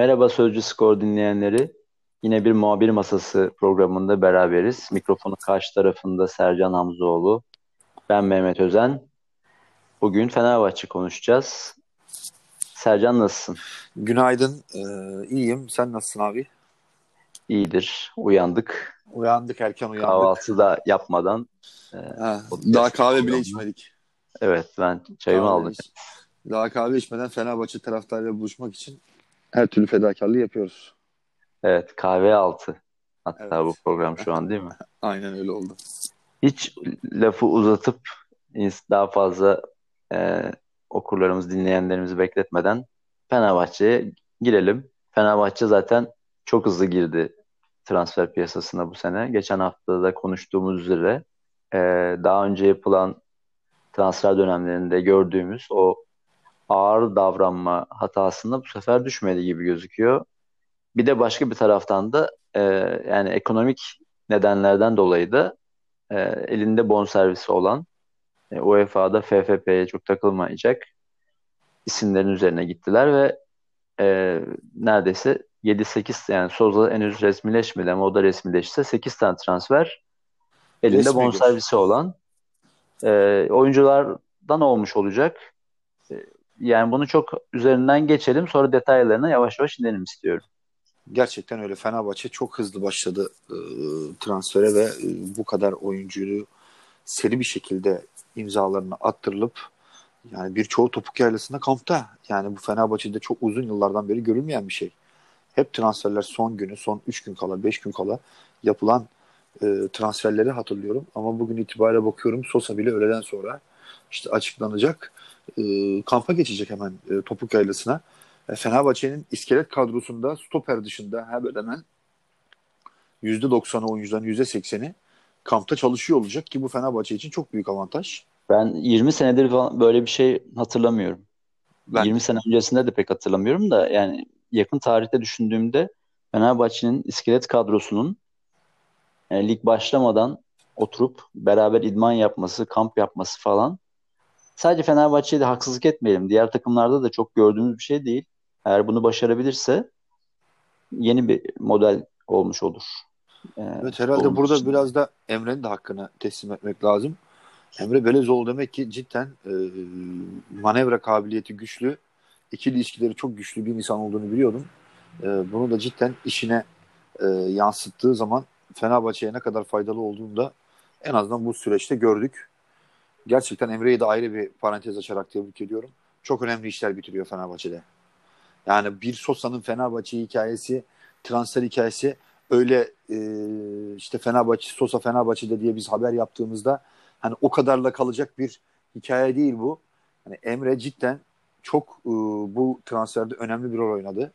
Merhaba Sözcü Skor dinleyenleri. Yine bir muhabir masası programında beraberiz. Mikrofonun karşı tarafında Sercan Hamzoğlu. Ben Mehmet Özen. Bugün Fenerbahçe konuşacağız. Sercan nasılsın? Günaydın. Ee, iyiyim. Sen nasılsın abi? İyidir. Uyandık. Uyandık erken uyandık. Kahvaltı da yapmadan. E, ha, daha kahve bile içmedik. Evet ben çayımı kahve aldım. Iç. Daha kahve içmeden Fenerbahçe taraftarıyla buluşmak için her türlü fedakarlığı yapıyoruz. Evet kahve altı. Hatta evet. bu program şu an değil mi? Aynen öyle oldu. Hiç lafı uzatıp daha fazla e, okurlarımız, dinleyenlerimizi bekletmeden Fenerbahçe'ye girelim. Fenerbahçe zaten çok hızlı girdi transfer piyasasına bu sene. Geçen hafta da konuştuğumuz üzere e, daha önce yapılan transfer dönemlerinde gördüğümüz o ağır davranma hatasında bu sefer düşmedi gibi gözüküyor. Bir de başka bir taraftan da e, yani ekonomik nedenlerden dolayı da e, elinde bonservisi olan e, UEFA'da FFP'ye çok takılmayacak isimlerin üzerine gittiler ve e, neredeyse 7-8 yani Soza henüz resmileşmedi ama o da resmileşse 8 tane transfer elinde Resmi bonservisi olan e, oyunculardan olmuş olacak. E, yani bunu çok üzerinden geçelim sonra detaylarına yavaş yavaş inelim istiyorum. Gerçekten öyle. Fenerbahçe çok hızlı başladı e, transfere ve e, bu kadar oyuncuyu seri bir şekilde imzalarını attırılıp yani birçoğu topuk yaylasında kampta. Yani bu Fenerbahçe'de çok uzun yıllardan beri görülmeyen bir şey. Hep transferler son günü, son 3 gün kala, 5 gün kala yapılan e, transferleri hatırlıyorum. Ama bugün itibariyle bakıyorum Sosa bile öğleden sonra işte açıklanacak. E, kampa geçecek hemen e, topuk yaylasına. E, Fenerbahçe'nin iskelet kadrosunda stoper dışında hemen hemen %90'ı oyuncuların %80'i kampta çalışıyor olacak ki bu Fenerbahçe için çok büyük avantaj. Ben 20 senedir böyle bir şey hatırlamıyorum. Ben 20 sene öncesinde de pek hatırlamıyorum da yani yakın tarihte düşündüğümde Fenerbahçe'nin iskelet kadrosunun yani lig başlamadan oturup beraber idman yapması, kamp yapması falan sadece Fenerbahçe'ye de haksızlık etmeyelim. Diğer takımlarda da çok gördüğümüz bir şey değil. Eğer bunu başarabilirse yeni bir model olmuş olur. Ee, evet herhalde burada için. biraz da Emre'nin de hakkını teslim etmek lazım. Emre Belezoğlu demek ki cidden e, manevra kabiliyeti güçlü, ikili ilişkileri çok güçlü bir insan olduğunu biliyordum. E, bunu da cidden işine e, yansıttığı zaman Fenerbahçe'ye ne kadar faydalı olduğunu da en azından bu süreçte gördük. Gerçekten Emre'yi de ayrı bir parantez açarak tebrik ediyorum. Çok önemli işler bitiriyor Fenerbahçe'de. Yani bir Sosa'nın Fenerbahçe hikayesi, transfer hikayesi öyle e, işte Fenerbahçe, Sosa Fenerbahçe'de diye biz haber yaptığımızda hani o kadarla kalacak bir hikaye değil bu. Hani Emre cidden çok e, bu transferde önemli bir rol oynadı.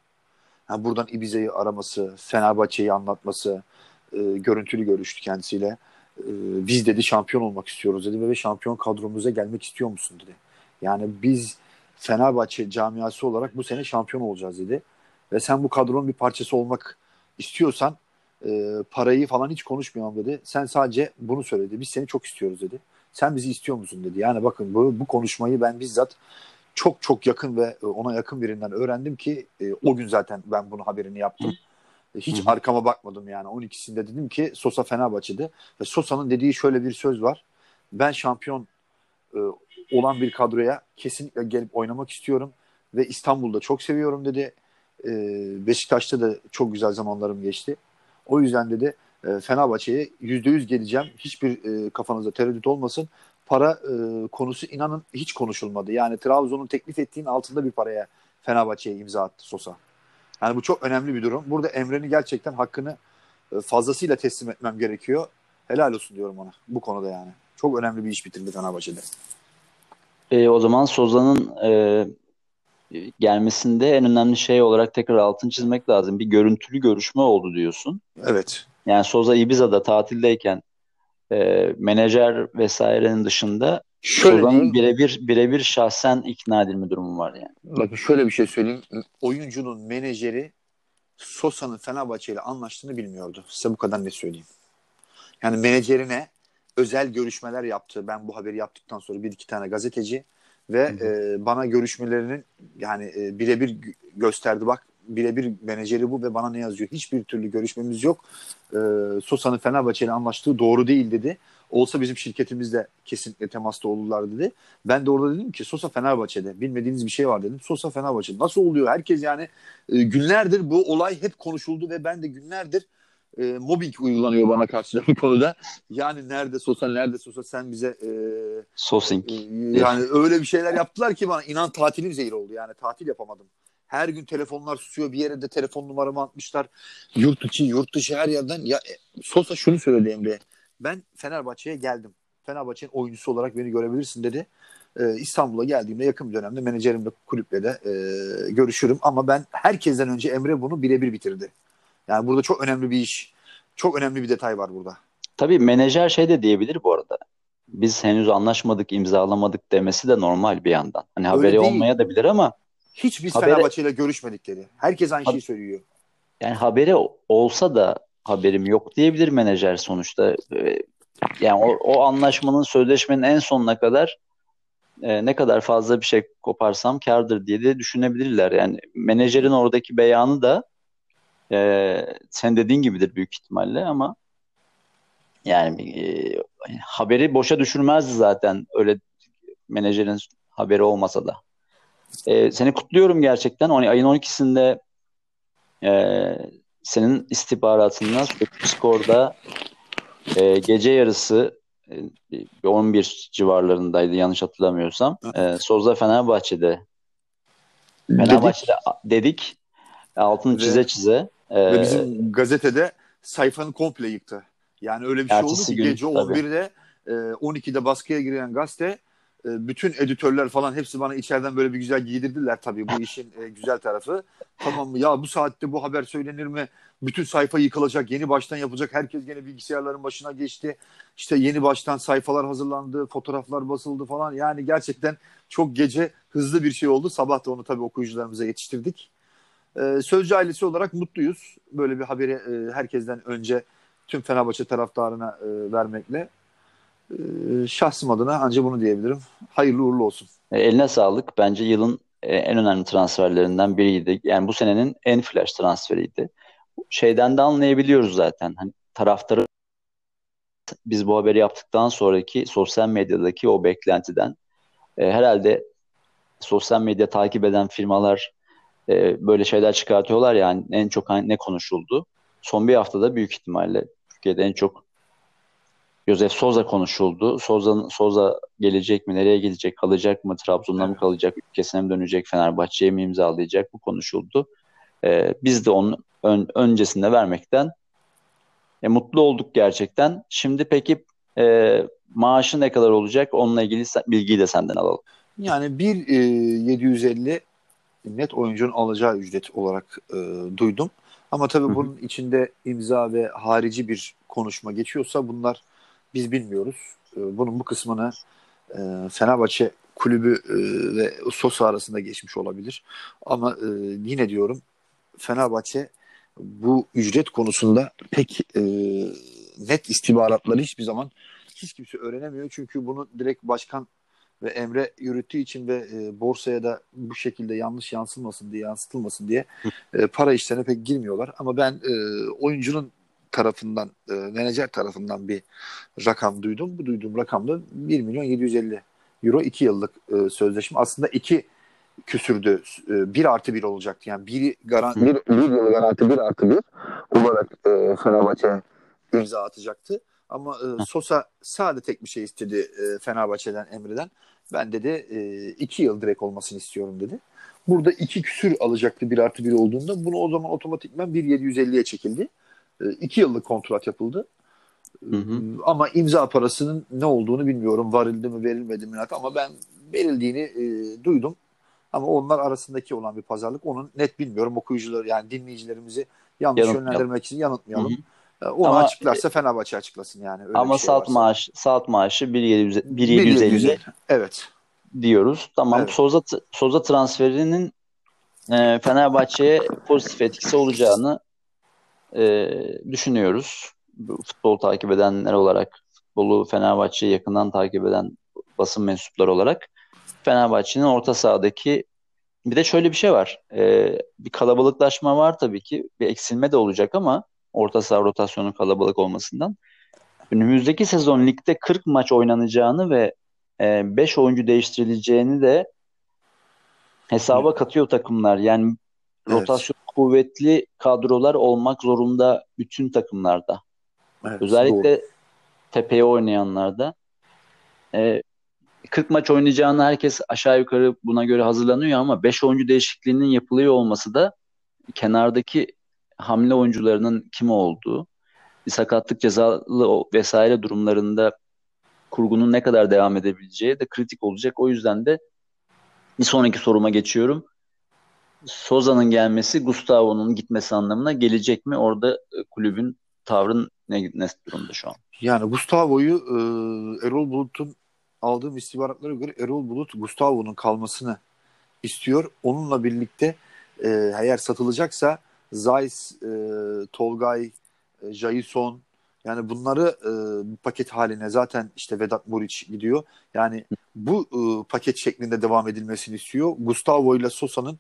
Yani buradan Ibiza'yı araması, Fenerbahçe'yi anlatması, e, görüntülü görüştü kendisiyle. E, biz dedi şampiyon olmak istiyoruz dedi ve şampiyon kadromuza gelmek istiyor musun dedi. Yani biz Fenerbahçe camiası olarak bu sene şampiyon olacağız dedi. Ve sen bu kadronun bir parçası olmak istiyorsan e, parayı falan hiç konuşmuyorum dedi. Sen sadece bunu söyledi. Biz seni çok istiyoruz dedi. Sen bizi istiyor musun dedi. Yani bakın bu, bu konuşmayı ben bizzat çok çok yakın ve e, ona yakın birinden öğrendim ki e, o gün zaten ben bunu haberini yaptım. Hiç Hı-hı. arkama bakmadım yani. 12'sinde dedim ki Sosa Fenerbahçe'de. Ve Sosa'nın dediği şöyle bir söz var. Ben şampiyon e, olan bir kadroya kesinlikle gelip oynamak istiyorum. Ve İstanbul'da çok seviyorum dedi. E, Beşiktaş'ta da çok güzel zamanlarım geçti. O yüzden dedi e, Fenerbahçe'ye yüz geleceğim. Hiçbir e, kafanızda tereddüt olmasın. Para e, konusu inanın hiç konuşulmadı. Yani Trabzon'un teklif ettiğin altında bir paraya Fenerbahçe'ye imza attı Sosa. Yani bu çok önemli bir durum. Burada Emre'nin gerçekten hakkını e, fazlasıyla teslim etmem gerekiyor. Helal olsun diyorum ona bu konuda yani. Çok önemli bir iş bitirdi Fenerbahçe'de. E, o zaman Soza'nın e, gelmesinde en önemli şey olarak tekrar altın çizmek lazım. Bir görüntülü görüşme oldu diyorsun. Evet. Yani Soza Ibiza'da tatildeyken e, menajer vesairenin dışında Soza'nın birebir birebir şahsen ikna edilme durumu var yani. Bakın şöyle bir şey söyleyeyim. Oyuncunun menajeri Sosa'nın Fenerbahçe ile anlaştığını bilmiyordu. Size bu kadar ne söyleyeyim. Yani menajerine özel görüşmeler yaptı. Ben bu haberi yaptıktan sonra bir iki tane gazeteci ve e, bana görüşmelerinin yani e, birebir gösterdi bak birebir menajeri bu ve bana ne yazıyor? Hiçbir türlü görüşmemiz yok. E, Sosa'nın Fenerbahçe ile anlaştığı doğru değil dedi. Olsa bizim şirketimizde kesinlikle temasta olurlar dedi. Ben de orada dedim ki Sosa Fenerbahçe'de. Bilmediğiniz bir şey var dedim. Sosa Fenerbahçe'de. Nasıl oluyor? Herkes yani e, günlerdir bu olay hep konuşuldu ve ben de günlerdir e, mobbing uygulanıyor bana karşı bu konuda. Yani nerede Sosa nerede Sosa sen bize e, Sosing. E, yani öyle bir şeyler yaptılar ki bana inan tatilim zehir oldu. Yani tatil yapamadım. Her gün telefonlar susuyor. Bir yere de telefon numaramı atmışlar. Yurt içi, yurt dışı her yerden. Ya e, Sosa şunu söyledi Emre. Ben Fenerbahçe'ye geldim. Fenerbahçe'nin oyuncusu olarak beni görebilirsin dedi. Ee, İstanbul'a geldiğimde yakın bir dönemde menajerimle kulüple de e, görüşürüm. Ama ben herkesten önce Emre bunu birebir bitirdi. Yani burada çok önemli bir iş. Çok önemli bir detay var burada. Tabii menajer şey de diyebilir bu arada. Biz henüz anlaşmadık, imzalamadık demesi de normal bir yandan. Hani Öyle haberi değil. olmaya da bilir ama hiç biz haberi... Fenerbahçe ile görüşmedik dedi. Herkes aynı şeyi söylüyor. Yani haberi olsa da haberim yok diyebilir menajer sonuçta. Ee, yani o, o anlaşmanın, sözleşmenin en sonuna kadar e, ne kadar fazla bir şey koparsam kardır diye de düşünebilirler. Yani menajerin oradaki beyanı da e, sen dediğin gibidir büyük ihtimalle ama yani e, haberi boşa düşürmezdi zaten öyle menajerin haberi olmasa da. E, seni kutluyorum gerçekten. O, ayın 12'sinde e, senin istihbaratından skorda e, gece yarısı e, 11 civarlarındaydı yanlış hatırlamıyorsam. E, Sozda Fenerbahçe'de Fenerbahçe'de dedik. Altını çize ve, çize. E, ve bizim gazetede sayfanın komple yıktı. Yani öyle bir şey oldu ki gün, gece 11'de e, 12'de baskıya giren gazete e, bütün editörler falan hepsi bana içeriden böyle bir güzel giydirdiler tabii bu işin e, güzel tarafı. Tamam? Ya bu saatte bu haber söylenir mi? Bütün sayfa yıkılacak, yeni baştan yapılacak. Herkes gene bilgisayarların başına geçti. İşte yeni baştan sayfalar hazırlandı, fotoğraflar basıldı falan. Yani gerçekten çok gece hızlı bir şey oldu. Sabah da onu tabii okuyucularımıza yetiştirdik. Ee, Sözcü ailesi olarak mutluyuz. Böyle bir haberi e, herkesten önce tüm Fenerbahçe taraftarına e, vermekle. E, şahsım adına ancak bunu diyebilirim. Hayırlı uğurlu olsun. E, eline sağlık. Bence yılın e, en önemli transferlerinden biriydi. Yani bu senenin en flash transferiydi. Şeyden de anlayabiliyoruz zaten. Hani taraftarı biz bu haberi yaptıktan sonraki sosyal medyadaki o beklentiden e, herhalde sosyal medya takip eden firmalar e, böyle şeyler çıkartıyorlar yani en çok ne konuşuldu. Son bir haftada büyük ihtimalle Türkiye'de en çok Josef Soza konuşuldu. Soza, Soza gelecek mi? Nereye gidecek? Kalacak mı? Trabzon'da mı kalacak? Ülkesine mi dönecek? Fenerbahçe'ye mi imzalayacak? Bu konuşuldu. Ee, biz de onun ön, öncesinde vermekten e, mutlu olduk gerçekten. Şimdi peki e, maaşı ne kadar olacak? Onunla ilgili bilgiyi de senden alalım. Yani bir e, 750 net oyuncunun alacağı ücret olarak e, duydum. Ama tabii Hı-hı. bunun içinde imza ve harici bir konuşma geçiyorsa bunlar biz bilmiyoruz. Ee, bunun bu kısmını e, Fenerbahçe kulübü e, ve Sosa arasında geçmiş olabilir. Ama e, yine diyorum Fenerbahçe bu ücret konusunda pek net istihbaratları hiçbir zaman hiç kimse öğrenemiyor. Çünkü bunu direkt başkan ve Emre yürüttüğü için ve e, borsaya da bu şekilde yanlış yansılmasın diye yansıtılmasın diye e, para işlerine pek girmiyorlar. Ama ben e, oyuncunun tarafından, e, menajer tarafından bir rakam duydum. Bu duyduğum rakam da 1 milyon 750 euro 2 yıllık e, sözleşme. Aslında iki küsürdü. E, 1 artı 1 olacaktı. Yani bir, garanti, bir, bir yıl garanti 1 artı 1 olarak e, Fenerbahçe imza atacaktı. Ama e, Sosa sade tek bir şey istedi e, Fenerbahçe'den, Emre'den. Ben dedi e, iki yıl direkt olmasını istiyorum dedi. Burada iki küsür alacaktı bir artı bir olduğunda. Bunu o zaman otomatikman 1.750'ye çekildi. E, iki yıllık kontrat yapıldı. Hı hı. Ama imza parasının ne olduğunu bilmiyorum. Varildi mi verilmedi mi ama ben verildiğini e, duydum. Ama onlar arasındaki olan bir pazarlık onun net bilmiyorum. Okuyucular yani dinleyicilerimizi yanlış yönlendirmek için yanıltmayalım. Hı hı. E, onu ama, açıklarsa Fenerbahçe açıklasın yani. Öyle ama şey salt maaş salt maaşı 1.750 evet diyoruz. Tamam evet. Soza Soza transferinin e, Fenerbahçe'ye pozitif etkisi olacağını e, düşünüyoruz. Futbol takip edenler olarak, futbolu Fenerbahçe'yi yakından takip eden basın mensupları olarak Fenerbahçe'nin orta sahadaki bir de şöyle bir şey var. Ee, bir kalabalıklaşma var tabii ki. Bir eksilme de olacak ama orta saha rotasyonun kalabalık olmasından. Önümüzdeki sezon ligde 40 maç oynanacağını ve 5 e, oyuncu değiştirileceğini de hesaba katıyor takımlar. Yani evet. rotasyon kuvvetli kadrolar olmak zorunda bütün takımlarda. Evet, Özellikle doğru. tepeye oynayanlarda. E, 40 maç oynayacağını herkes aşağı yukarı buna göre hazırlanıyor ama 5 oyuncu değişikliğinin yapılıyor olması da kenardaki hamle oyuncularının kim olduğu, bir sakatlık cezalı vesaire durumlarında kurgunun ne kadar devam edebileceği de kritik olacak. O yüzden de bir sonraki soruma geçiyorum. Soza'nın gelmesi Gustavo'nun gitmesi anlamına gelecek mi? Orada e, kulübün tavrın ne, ne durumda şu an? Yani Gustavo'yu e, Erol Bulut'un aldığım istihbaratlara göre Erol Bulut Gustavo'nun kalmasını istiyor. Onunla birlikte e, eğer satılacaksa Zeiss, e, Tolgay, e, Jason yani bunları e, paket haline zaten işte Vedat Muriç gidiyor. Yani bu e, paket şeklinde devam edilmesini istiyor. Gustavo ile Sosa'nın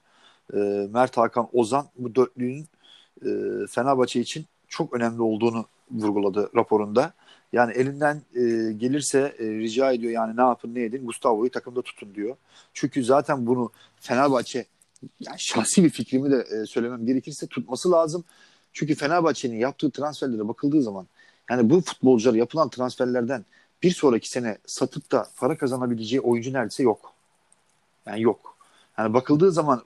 e, Mert Hakan Ozan bu dörtlüğün e, Fenerbahçe için çok önemli olduğunu vurguladı raporunda. Yani elinden e, gelirse e, rica ediyor yani ne yapın ne edin Gustavo'yu takımda tutun diyor. Çünkü zaten bunu Fenerbahçe yani şahsi bir fikrimi de e, söylemem gerekirse tutması lazım. Çünkü Fenerbahçe'nin yaptığı transferlere bakıldığı zaman yani bu futbolcular yapılan transferlerden bir sonraki sene satıp da para kazanabileceği oyuncu neredeyse yok. Yani yok. Yani bakıldığı zaman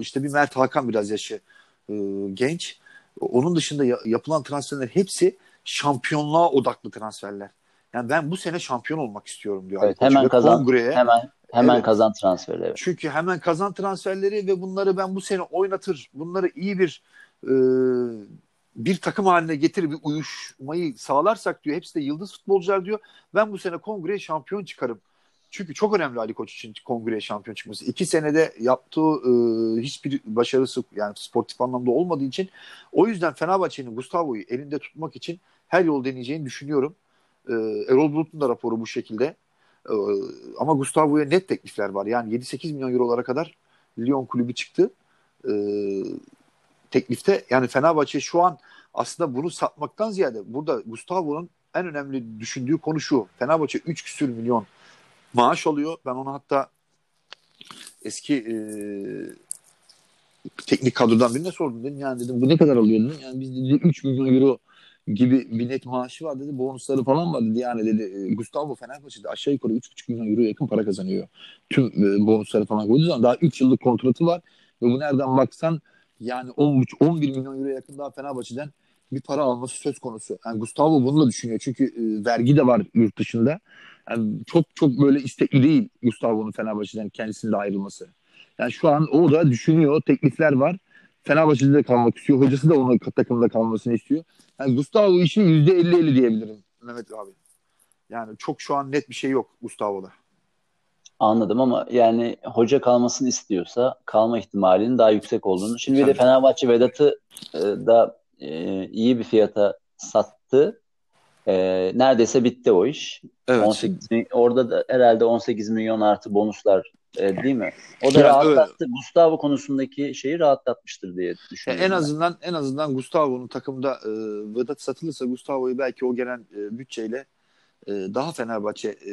işte bir Mert Hakan biraz yaşı e, genç. Onun dışında yapılan transferler hepsi şampiyonluğa odaklı transferler. Yani ben bu sene şampiyon olmak istiyorum diyor. Evet, hemen kazan. Kongreye, hemen hemen evet. kazan transferleri. Evet. Çünkü hemen kazan transferleri ve bunları ben bu sene oynatır. Bunları iyi bir e, bir takım haline getir bir uyuşmayı sağlarsak diyor. Hepsi de yıldız futbolcular diyor. Ben bu sene kongreye şampiyon çıkarım. Çünkü çok önemli Ali Koç için kongreye şampiyon çıkması. İki senede yaptığı e, hiçbir başarısı yani sportif anlamda olmadığı için o yüzden Fenerbahçe'nin Gustavo'yu elinde tutmak için her yol deneyeceğini düşünüyorum. E, Erol Bulut'un da raporu bu şekilde. E, ama Gustavo'ya net teklifler var. Yani 7-8 milyon eurolara kadar Lyon kulübü çıktı. E, teklifte yani Fenerbahçe şu an aslında bunu satmaktan ziyade burada Gustavo'nun en önemli düşündüğü konu şu. Fenerbahçe 3 küsür milyon maaş alıyor. Ben onu hatta eski e, teknik kadrodan birine sordum. Dedim yani dedim bu ne kadar alıyor dedim. Yani biz dedi 3 milyon euro gibi bir net maaşı var dedi. Bonusları falan var dedi. Yani dedi e, Gustavo Fenerbahçe'de aşağı yukarı 3,5 milyon euro yakın para kazanıyor. Tüm e, bonusları falan koyduğu zaman daha 3 yıllık kontratı var. Ve bu nereden baksan yani 10, 11 milyon euro yakın daha Fenerbahçe'den bir para alması söz konusu. Yani Gustavo bunu da düşünüyor. Çünkü e, vergi de var yurt dışında. Yani çok çok böyle istekli değil Gustavo'nun Fenerbahçe'den kendisinin de ayrılması. Yani şu an o da düşünüyor. Teklifler var. Fenerbahçe'de de kalmak istiyor. Hocası da onun takımda kalmasını istiyor. Yani Gustavo işi %50-50 diyebilirim Mehmet abi. Yani çok şu an net bir şey yok Gustavo'da. Anladım ama yani hoca kalmasını istiyorsa kalma ihtimalinin daha yüksek olduğunu. Şimdi bir de Fenerbahçe Vedat'ı e, da e, iyi bir fiyata sattı. E, neredeyse bitti o iş. Evet. 18, orada da herhalde 18 milyon artı bonuslar e, değil mi? O da ya, rahatlattı. Öyle. Gustavo konusundaki şeyi rahatlatmıştır diye düşünüyorum. En azından en azından Gustavo'nun takımda e, Vedat satılırsa Gustavo'yu belki o gelen e, bütçeyle e, daha Fenerbahçe e,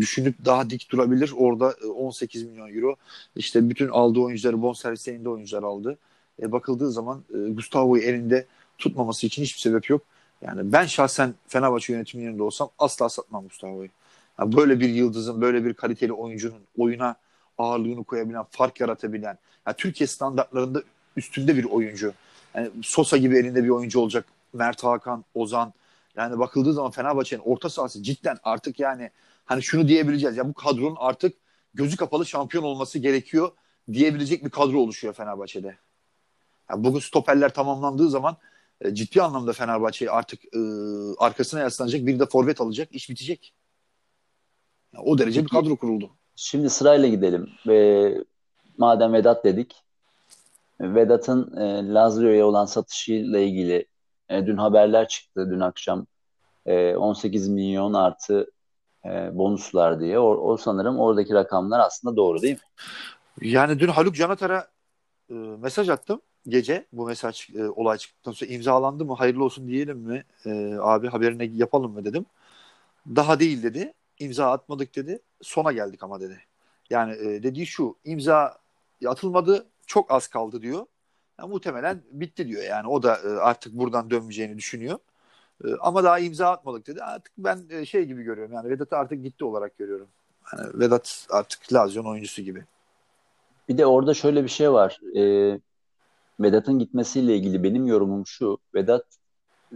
düşünüp daha dik durabilir. Orada 18 e, milyon euro işte bütün aldığı oyuncuları bonservis elinde oyuncular aldı. E, bakıldığı zaman e, Gustavo'yu elinde tutmaması için hiçbir sebep yok. Yani ben şahsen Fenerbahçe yönetiminin yerinde olsam asla satmam Gustavo'yu. Yani böyle bir yıldızın, böyle bir kaliteli oyuncunun oyuna ağırlığını koyabilen, fark yaratabilen, yani Türkiye standartlarında üstünde bir oyuncu. Yani Sosa gibi elinde bir oyuncu olacak. Mert Hakan, Ozan, yani bakıldığı zaman Fenerbahçe'nin orta sahası cidden artık yani hani şunu diyebileceğiz. Ya bu kadronun artık gözü kapalı şampiyon olması gerekiyor diyebilecek bir kadro oluşuyor Fenerbahçe'de. Yani bugün stoperler tamamlandığı zaman ciddi anlamda Fenerbahçe artık e, arkasına yaslanacak. Bir de forvet alacak. iş bitecek. Yani o derece Peki, bir kadro kuruldu. Şimdi sırayla gidelim. E, madem Vedat dedik. Vedat'ın e, Lazio'ya olan satışıyla ilgili e, dün haberler çıktı dün akşam. E, 18 milyon artı e, bonuslar diye. O, o sanırım oradaki rakamlar aslında doğru değil mi? Yani dün Haluk Canatar'a e, mesaj attım gece bu mesaj e, olay çıktıktan sonra imzalandı mı hayırlı olsun diyelim mi e, abi haberini yapalım mı dedim. Daha değil dedi. İmza atmadık dedi. Sona geldik ama dedi. Yani e, dediği şu imza atılmadı çok az kaldı diyor. Yani muhtemelen bitti diyor. Yani o da e, artık buradan dönmeyeceğini düşünüyor. E, ama daha imza atmadık dedi. Artık ben e, şey gibi görüyorum. Yani Vedat artık gitti olarak görüyorum. Yani Vedat artık Lazio'nun oyuncusu gibi. Bir de orada şöyle bir şey var. E, Vedat'ın gitmesiyle ilgili benim yorumum şu. Vedat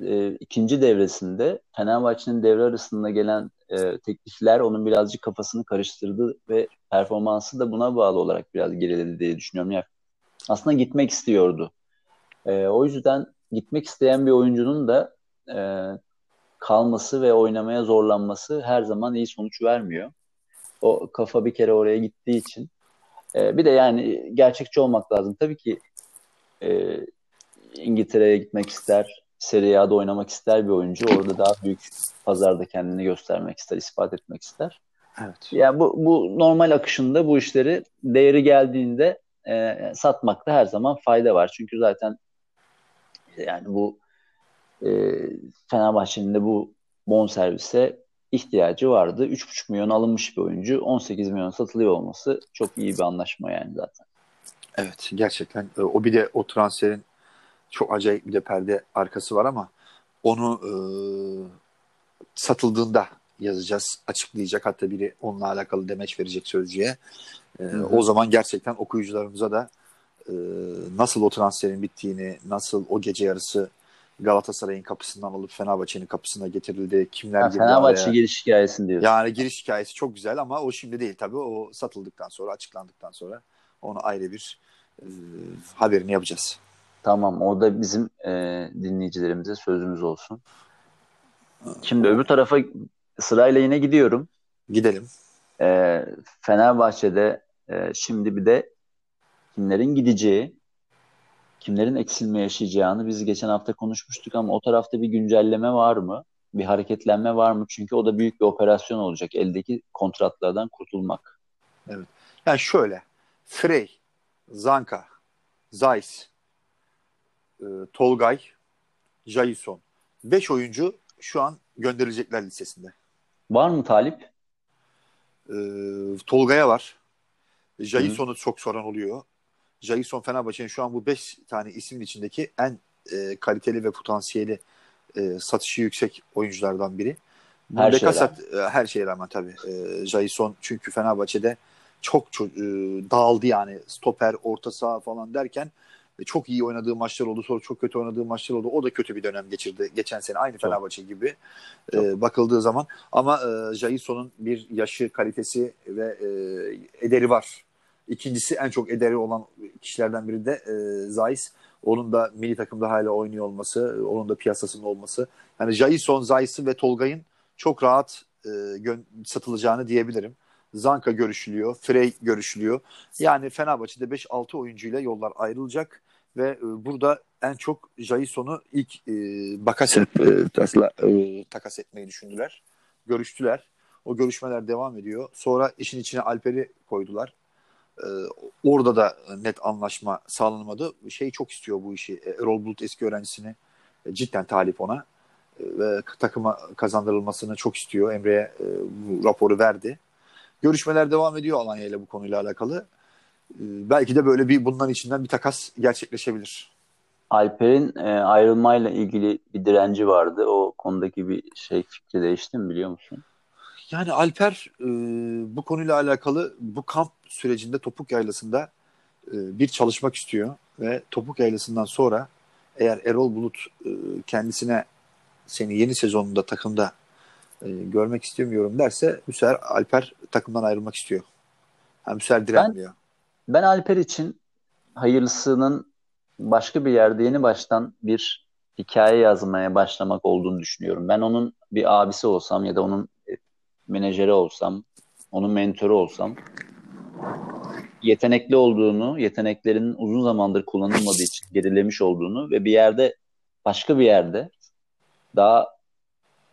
e, ikinci devresinde Fenerbahçe'nin devre arasında gelen e, teklifler onun birazcık kafasını karıştırdı ve performansı da buna bağlı olarak biraz geriledi diye düşünüyorum. Yani aslında gitmek istiyordu. E, o yüzden gitmek isteyen bir oyuncunun da e, kalması ve oynamaya zorlanması her zaman iyi sonuç vermiyor. O kafa bir kere oraya gittiği için. E, bir de yani gerçekçi olmak lazım. Tabii ki e, İngiltere'ye gitmek ister, Serie A'da oynamak ister bir oyuncu. Orada daha büyük pazarda kendini göstermek ister, ispat etmek ister. Evet. Yani bu, bu normal akışında bu işleri değeri geldiğinde e, satmakta her zaman fayda var. Çünkü zaten yani bu e, Fenerbahçe'nin de bu bon servise ihtiyacı vardı. 3,5 milyon alınmış bir oyuncu 18 milyon satılıyor olması çok iyi bir anlaşma yani zaten. Evet gerçekten e, o bir de o transferin çok acayip bir de perde arkası var ama onu e, satıldığında yazacağız, açıklayacak. Hatta biri onunla alakalı demeç verecek sözcüye. E, o zaman gerçekten okuyucularımıza da e, nasıl o transferin bittiğini, nasıl o gece yarısı Galatasaray'ın kapısından alıp Fenerbahçe'nin kapısına getirildi. Kimler ha, Fenerbahçe araya. giriş hikayesini diyorsun. Yani giriş hikayesi çok güzel ama o şimdi değil tabii. O satıldıktan sonra, açıklandıktan sonra onu ayrı bir haberini yapacağız. Tamam o da bizim e, dinleyicilerimize sözümüz olsun. Şimdi öbür tarafa sırayla yine gidiyorum. Gidelim. E, Fenerbahçe'de e, şimdi bir de kimlerin gideceği, kimlerin eksilme yaşayacağını biz geçen hafta konuşmuştuk ama o tarafta bir güncelleme var mı? Bir hareketlenme var mı? Çünkü o da büyük bir operasyon olacak. Eldeki kontratlardan kurtulmak. Evet. Yani şöyle. Frey, Zanka, Zeiss, e, Tolgay, Jason. Beş oyuncu şu an gönderilecekler listesinde. Var mı talip? E, Tolga'ya var. Jason'u çok soran oluyor. Jason Fenerbahçe'nin şu an bu beş tane ismin içindeki en e, kaliteli ve potansiyeli e, satışı yüksek oyunculardan biri. Her şeye rağmen. E, her şeye rağmen tabii. E, Jason çünkü Fenerbahçe'de çok, e, dağıldı yani stoper, orta saha falan derken çok iyi oynadığı maçlar oldu. Sonra çok kötü oynadığı maçlar oldu. O da kötü bir dönem geçirdi geçen sene. Aynı Fenerbahçe gibi e, bakıldığı zaman. Ama e, Jason'un bir yaşı, kalitesi ve e, ederi var. İkincisi en çok ederi olan kişilerden biri de e, Zeiss. Onun da milli takımda hala oynuyor olması, onun da piyasasının olması. Yani Jason, Zeiss'in ve Tolgay'ın çok rahat e, satılacağını diyebilirim. Zanka görüşülüyor, Frey görüşülüyor. Yani Fenerbahçe'de 5-6 oyuncuyla yollar ayrılacak ve e, burada en çok Jason'u ilk e, Bakaset e, tasla, e, takas etmeyi düşündüler. Görüştüler. O görüşmeler devam ediyor. Sonra işin içine Alper'i koydular. E, orada da net anlaşma sağlanmadı. Şey çok istiyor bu işi. E, Erol Bulut eski öğrencisini e, cidden talip ona e, ve takıma kazandırılmasını çok istiyor. Emre'ye e, bu raporu verdi. Görüşmeler devam ediyor Alanya ile bu konuyla alakalı. Ee, belki de böyle bir bunların içinden bir takas gerçekleşebilir. Alper'in e, ayrılmayla ilgili bir direnci vardı. O konudaki bir şey fikri değişti mi biliyor musun? Yani Alper e, bu konuyla alakalı bu kamp sürecinde Topuk Yaylası'nda e, bir çalışmak istiyor ve Topuk Yaylası'ndan sonra eğer Erol Bulut e, kendisine seni yeni sezonunda takımda e, görmek istemiyorum derse Müser Alper takımdan ayrılmak istiyor. Yani Müser direnmiyor. Ben, ben Alper için hayırlısının başka bir yerde yeni baştan bir hikaye yazmaya başlamak olduğunu düşünüyorum. Ben onun bir abisi olsam ya da onun menajeri olsam, onun mentoru olsam yetenekli olduğunu, yeteneklerinin uzun zamandır kullanılmadığı için gerilemiş olduğunu ve bir yerde başka bir yerde daha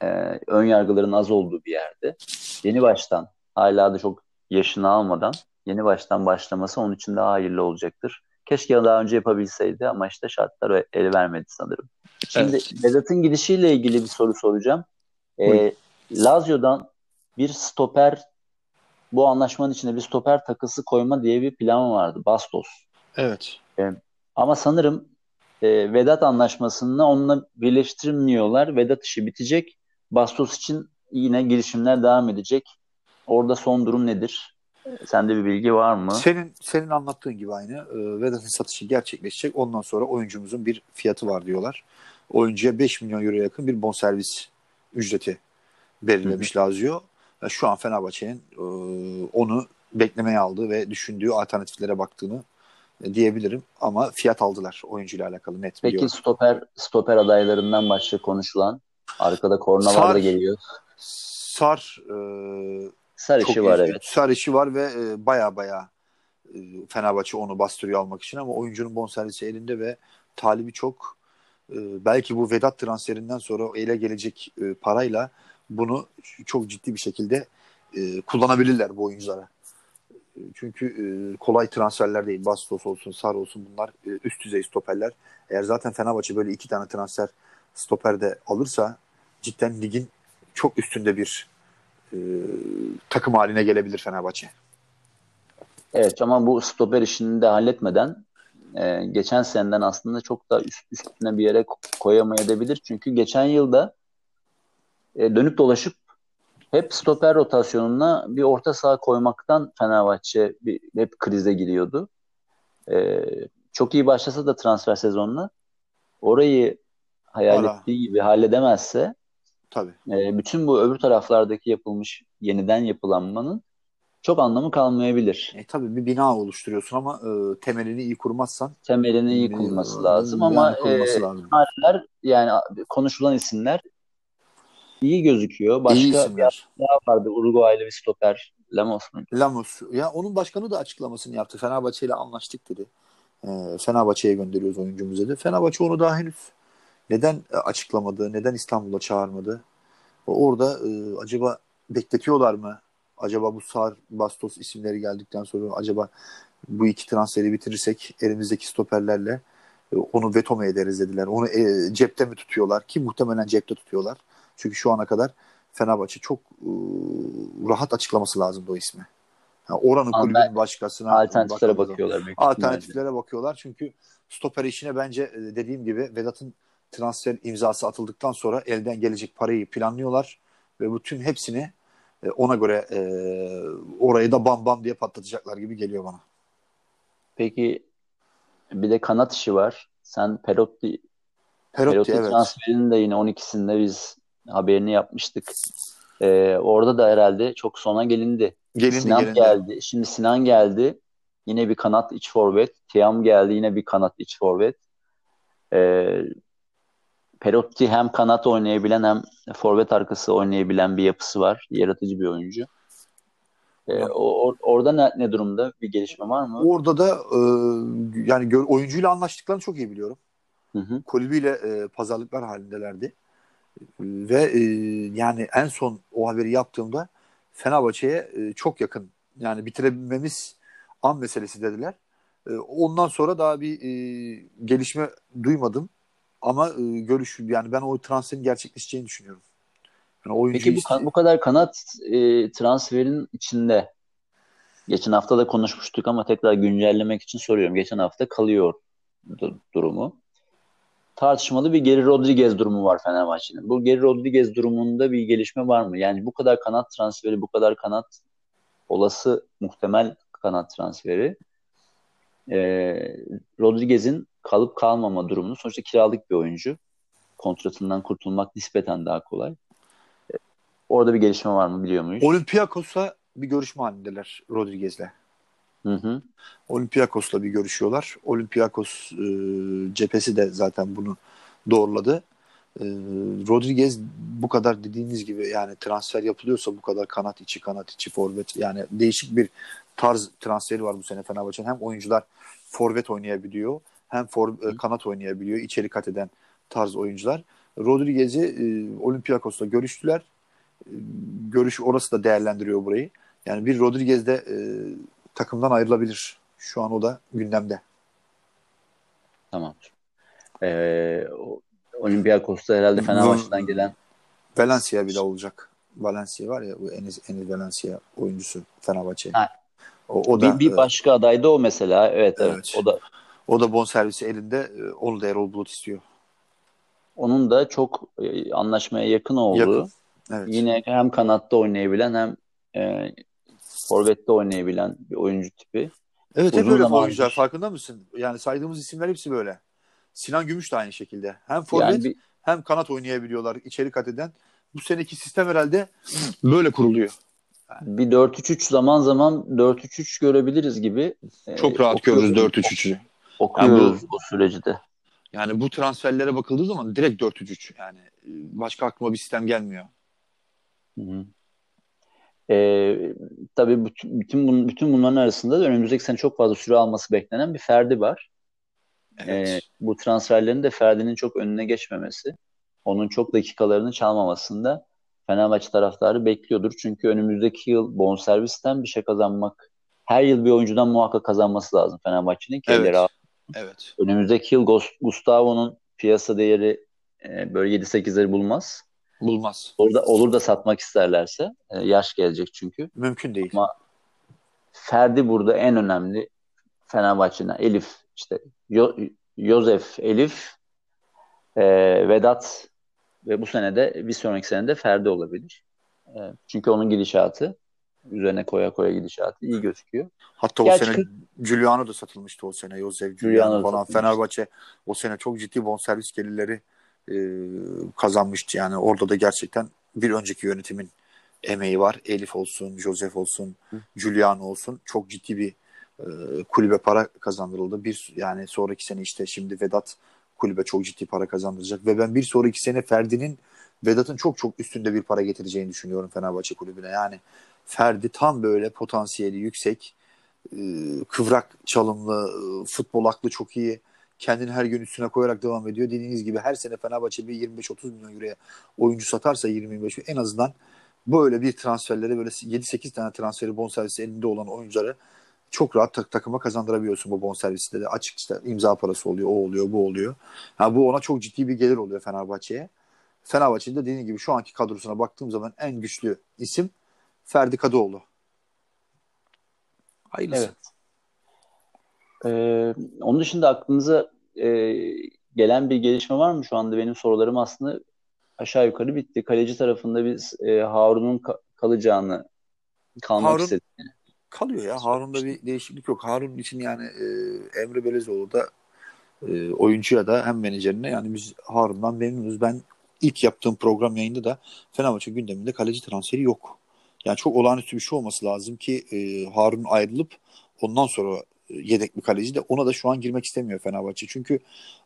e, ön yargıların az olduğu bir yerde yeni baştan hala da çok yaşını almadan yeni baştan başlaması onun için daha hayırlı olacaktır. Keşke daha önce yapabilseydi ama işte şartlar el vermedi sanırım. Şimdi evet. Vedat'ın gidişiyle ilgili bir soru soracağım. Ee, Lazio'dan bir stoper bu anlaşmanın içinde bir stoper takısı koyma diye bir plan vardı. Bastos. Evet. Ee, ama sanırım e, Vedat anlaşmasını onunla birleştirmiyorlar. Vedat işi bitecek. Bastos için yine girişimler devam edecek. Orada son durum nedir? Sende bir bilgi var mı? Senin senin anlattığın gibi aynı. E, Vedat'ın satışı gerçekleşecek. Ondan sonra oyuncumuzun bir fiyatı var diyorlar. Oyuncuya 5 milyon euro yakın bir bonservis ücreti belirlemiş Lazio. Şu an Fenerbahçe'nin e, onu beklemeye aldığı ve düşündüğü alternatiflere baktığını e, diyebilirim. Ama fiyat aldılar oyuncuyla alakalı net Peki biliyorum. stoper stoper adaylarından başka konuşulan arkada kornalar da geliyor. Sar e, Sar işi var evet. Sar işi var ve e, baya baya e, Fenerbahçe onu bastırıyor almak için ama oyuncunun bonservisi elinde ve talibi çok. E, belki bu Vedat transferinden sonra ele gelecek e, parayla bunu çok ciddi bir şekilde e, kullanabilirler bu oyunculara. Çünkü e, kolay transferler değil. Bastos olsun, Sar olsun bunlar e, üst düzey stoperler. Eğer zaten Fenerbahçe böyle iki tane transfer stoperde alırsa cidden ligin çok üstünde bir e, takım haline gelebilir Fenerbahçe. Evet ama bu stoper işini de halletmeden e, geçen seneden aslında çok da üst, üstüne bir yere koyamayabilir. Çünkü geçen yılda e, dönüp dolaşıp hep stoper rotasyonuna bir orta saha koymaktan Fenerbahçe bir, hep krize giriyordu. E, çok iyi başlasa da transfer sezonuna orayı hayal Ara. ettiği gibi halledemezse Tabii. E, bütün bu öbür taraflardaki yapılmış yeniden yapılanmanın çok anlamı kalmayabilir. E, tabii bir bina oluşturuyorsun ama e, temelini iyi kurmazsan temelini iyi kurması e, lazım ama e, lazım. yani konuşulan isimler iyi gözüküyor. Başka iyi isimler. daha vardı Uruguaylı bir stoper Lamos mu? Lamos. Ya onun başkanı da açıklamasını yaptı. Fenerbahçe ile anlaştık dedi. E, Fenerbahçe'ye gönderiyoruz oyuncumuzu dedi. Fenerbahçe onu daha henüz neden açıklamadı? Neden İstanbul'a çağırmadı? Orada e, acaba bekletiyorlar mı? Acaba bu Sar, Bastos isimleri geldikten sonra acaba bu iki transferi bitirirsek elimizdeki stoperlerle e, onu veto mu ederiz dediler. Onu e, cepte mi tutuyorlar? Ki muhtemelen cepte tutuyorlar. Çünkü şu ana kadar Fenerbahçe çok e, rahat açıklaması lazımdı o ismi. Yani oranın Ama kulübün başkasına alternatiflere bakıyorlar. Alternatiflere bakıyorlar çünkü stoper işine bence e, dediğim gibi Vedat'ın transfer imzası atıldıktan sonra elden gelecek parayı planlıyorlar ve bütün hepsini e, ona göre e, orayı da bam bam diye patlatacaklar gibi geliyor bana. Peki bir de kanat işi var. Sen Perotti Perotti, Perotti evet. transferinin de yine 12'sinde biz haberini yapmıştık. Ee, orada da herhalde çok sona gelindi. Gelindi, Sinan gelindi. geldi. Şimdi Sinan geldi. Yine bir kanat iç forvet. Tiam geldi yine bir kanat iç forvet. Ee, Perotti hem kanat oynayabilen hem forvet arkası oynayabilen bir yapısı var. Yaratıcı bir oyuncu. Ee, o, orada ne, ne durumda? Bir gelişme var mı? Orada da e, yani oyuncuyla anlaştıklarını çok iyi biliyorum. Hı hı. Kulübüyle e, pazarlıklar halindelerdi. Ve e, yani en son o haberi yaptığımda Fenerbahçe'ye e, çok yakın. Yani bitirebilmemiz an meselesi dediler. E, ondan sonra daha bir e, gelişme duymadım. Ama e, görüş yani ben o transferin gerçekleşeceğini düşünüyorum. Yani Peki bu, bu kadar kanat e, transferin içinde geçen hafta da konuşmuştuk ama tekrar güncellemek için soruyorum. Geçen hafta kalıyor durumu. Tartışmalı bir Geri Rodriguez durumu var Fenerbahçe'nin. Bu Geri Rodriguez durumunda bir gelişme var mı? Yani bu kadar kanat transferi, bu kadar kanat olası muhtemel kanat transferi e, Rodriguez'in kalıp kalmama durumunu sonuçta kiralık bir oyuncu. Kontratından kurtulmak nispeten daha kolay. E, orada bir gelişme var mı biliyor muyuz? Olympiakos'a bir görüşme halindeler Rodriguez'le. Hı hı. Olympiakos'la bir görüşüyorlar. Olympiakos e, cephesi de zaten bunu doğruladı. E, Rodriguez bu kadar dediğiniz gibi yani transfer yapılıyorsa bu kadar kanat içi kanat içi forvet yani değişik bir tarz transferi var bu sene Fenerbahçe'nin. Hem oyuncular forvet oynayabiliyor hem for, e, kanat oynayabiliyor. içeri kat eden tarz oyuncular. Rodriguez'i e, Olympiakos'la görüştüler. E, görüş orası da değerlendiriyor burayı. Yani bir Rodriguez'de e, takımdan ayrılabilir. Şu an o da gündemde. Tamam. Ee, Olympiakos'ta herhalde Fenerbahçe'den gelen Valencia bile olacak. Valencia var ya bu Enis, Enis Valencia oyuncusu Fenerbahçe. O, o da bir, bir başka aday da o mesela. Evet, evet evet. O da o da bonservisi elinde. E, onu da Erol Bulut istiyor. Onun da çok e, anlaşmaya yakın olduğu. Yakın. Evet. Yine hem kanatta oynayabilen hem e, forvette oynayabilen bir oyuncu tipi. Evet Uzun hep böyle oyuncular farkında mısın? Yani saydığımız isimler hepsi böyle. Sinan Gümüş de aynı şekilde. Hem forvet yani bir, hem kanat oynayabiliyorlar içeri kat eden. Bu seneki sistem herhalde böyle kuruluyor. Yani. Bir 4-3-3 zaman zaman 4-3-3 görebiliriz gibi. Çok rahat görürüz 4-3-3'ü. Okuyoruz yani bu, bu süreci de. Yani bu transferlere bakıldığı zaman direkt 4-3-3. Yani başka aklıma bir sistem gelmiyor. Hı hı. Ee, tabii bütün, bütün, bun, bütün bunların arasında da önümüzdeki sene çok fazla süre alması beklenen bir Ferdi var. Evet. Ee, bu transferlerin de Ferdi'nin çok önüne geçmemesi, onun çok dakikalarını çalmamasında Fenerbahçe taraftarı bekliyordur. Çünkü önümüzdeki yıl bonservisten bir şey kazanmak, her yıl bir oyuncudan muhakkak kazanması lazım Fenerbahçe'nin ki evet. Evet. Önümüzdeki yıl Gustavo'nun piyasa değeri e, böyle 7-8'leri bulmaz. Bulmaz. Orada olur da satmak isterlerse e, yaş gelecek çünkü. Mümkün değil. Ama Ferdi burada en önemli Fenerbahçe'nin Elif işte Yo Yosef Elif e, Vedat ve bu sene de bir sonraki sene de Ferdi olabilir. E, çünkü onun gidişatı üzerine koya koya gidişatı iyi gözüküyor. Hatta Gerçi o sene Giuliano da satılmıştı o sene. Yosef Giuliano falan. Fenerbahçe o sene çok ciddi bonservis gelirleri e, kazanmıştı. Yani orada da gerçekten bir önceki yönetimin emeği var. Elif olsun, Josef olsun, Hı. Giuliano olsun. Çok ciddi bir e, kulübe para kazandırıldı. Bir yani sonraki sene işte şimdi Vedat kulübe çok ciddi para kazandıracak ve ben bir sonraki sene Ferdi'nin Vedat'ın çok çok üstünde bir para getireceğini düşünüyorum Fenerbahçe kulübüne. Yani Ferdi tam böyle potansiyeli yüksek, e, kıvrak çalımlı, e, futbol aklı çok iyi kendini her gün üstüne koyarak devam ediyor. Dediğiniz gibi her sene Fenerbahçe bir 25-30 milyon euroya oyuncu satarsa 20-25 en azından böyle bir transferlere böyle 7-8 tane transferi bonservisi elinde olan oyuncuları çok rahat tak takıma kazandırabiliyorsun bu bonservisle de. Açık işte imza parası oluyor, o oluyor, bu oluyor. Yani bu ona çok ciddi bir gelir oluyor Fenerbahçe'ye. Fenerbahçe'nin de dediğim gibi şu anki kadrosuna baktığım zaman en güçlü isim Ferdi Kadıoğlu. Hayırlısı. Evet. Ee, onun dışında aklınıza e, gelen bir gelişme var mı? Şu anda benim sorularım aslında aşağı yukarı bitti. Kaleci tarafında biz e, Harun'un ka- kalacağını kalmak Harun, istediğini. Kalıyor ya. Harun'da bir değişiklik yok. Harun için yani e, Emre Belezoğlu da e, oyuncuya da hem menajerine yani biz Harun'dan memnunuz. Ben ilk yaptığım program yayında da Fenerbahçe gündeminde kaleci transferi yok. Yani çok olağanüstü bir şey olması lazım ki e, Harun ayrılıp ondan sonra yedek bir kaleci de ona da şu an girmek istemiyor Fenerbahçe. Çünkü